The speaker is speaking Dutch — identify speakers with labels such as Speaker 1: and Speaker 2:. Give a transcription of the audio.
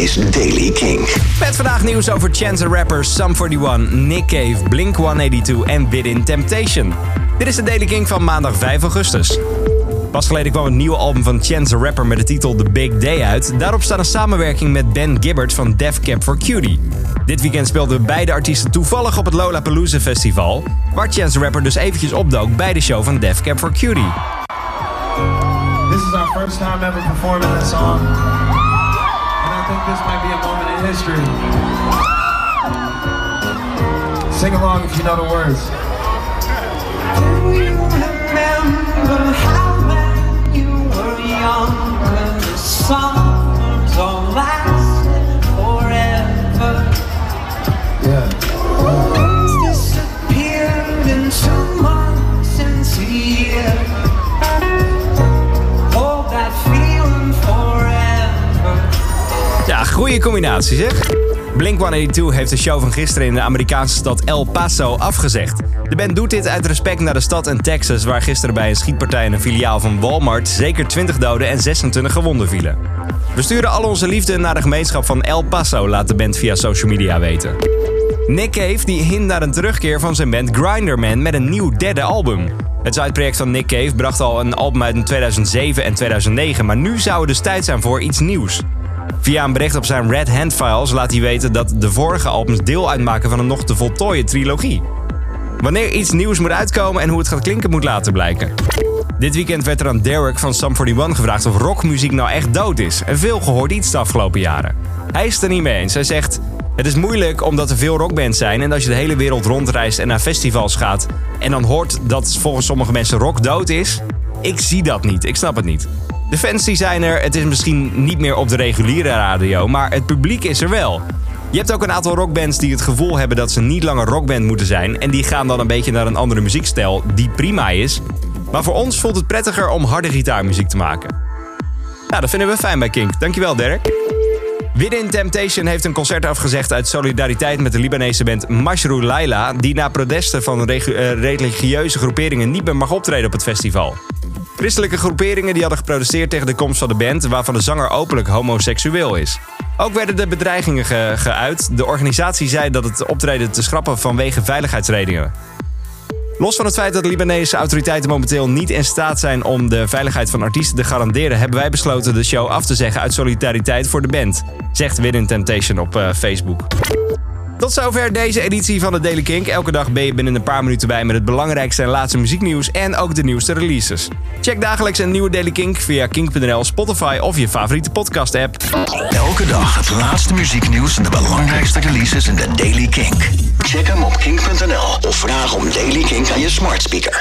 Speaker 1: is Daily King.
Speaker 2: Met vandaag nieuws over Chance the Rapper, Sum 41, Nick Cave, Blink 182 en Within Temptation. Dit is de Daily King van maandag 5 augustus. Pas geleden kwam het nieuwe album van Chance the Rapper met de titel The Big Day uit. Daarop staat een samenwerking met Ben Gibbard van Def Cap for Cutie. Dit weekend speelden beide artiesten toevallig op het Lollapalooza Festival, waar Chance the Rapper dus eventjes opdook bij de show van Def Cap for Cutie.
Speaker 3: This is our first time ever performing that song. This might be a moment in history. Sing along if you know the words.
Speaker 2: Goede combinatie zeg. Blink-182 heeft de show van gisteren in de Amerikaanse stad El Paso afgezegd. De band doet dit uit respect naar de stad in Texas, waar gisteren bij een schietpartij in een filiaal van Walmart zeker 20 doden en 26 gewonden vielen. We sturen al onze liefde naar de gemeenschap van El Paso, laat de band via social media weten. Nick Cave die hint naar een terugkeer van zijn band Grinderman met een nieuw derde album. Het sideproject van Nick Cave bracht al een album uit in 2007 en 2009, maar nu zou het dus tijd zijn voor iets nieuws. Via een bericht op zijn Red Hand Files laat hij weten dat de vorige albums deel uitmaken van een nog te voltooien trilogie. Wanneer iets nieuws moet uitkomen en hoe het gaat klinken moet laten blijken. Dit weekend werd er aan Derek van Sum 41 gevraagd of rockmuziek nou echt dood is. En veel gehoord iets de afgelopen jaren. Hij is het er niet mee eens. Hij zegt... Het is moeilijk omdat er veel rockbands zijn en als je de hele wereld rondreist en naar festivals gaat en dan hoort dat volgens sommige mensen rock dood is. Ik zie dat niet, ik snap het niet. De fans die zijn er, het is misschien niet meer op de reguliere radio, maar het publiek is er wel. Je hebt ook een aantal rockbands die het gevoel hebben dat ze niet langer rockband moeten zijn en die gaan dan een beetje naar een andere muziekstijl die prima is. Maar voor ons voelt het prettiger om harde gitaarmuziek te maken. Nou, dat vinden we fijn bij Kink. Dankjewel, Derek. Within Temptation heeft een concert afgezegd uit solidariteit met de Libanese band Mashrou Laila, die na protesten van eh, religieuze groeperingen niet meer mag optreden op het festival. Christelijke groeperingen die hadden geprotesteerd tegen de komst van de band, waarvan de zanger openlijk homoseksueel is. Ook werden de bedreigingen ge- geuit. De organisatie zei dat het optreden te schrappen vanwege veiligheidsredenen. Los van het feit dat de Libanese autoriteiten momenteel niet in staat zijn om de veiligheid van artiesten te garanderen, hebben wij besloten de show af te zeggen uit solidariteit voor de band, zegt Within Temptation op eh, Facebook. Tot zover deze editie van de Daily Kink. Elke dag ben je binnen een paar minuten bij met het belangrijkste en laatste muzieknieuws en ook de nieuwste releases. Check dagelijks een nieuwe Daily Kink via kink.nl, Spotify of je favoriete podcast app.
Speaker 1: Elke dag het laatste muzieknieuws en de belangrijkste releases in de Daily Kink. Check hem op kink.nl of vraag om Daily Kink aan je smart speaker.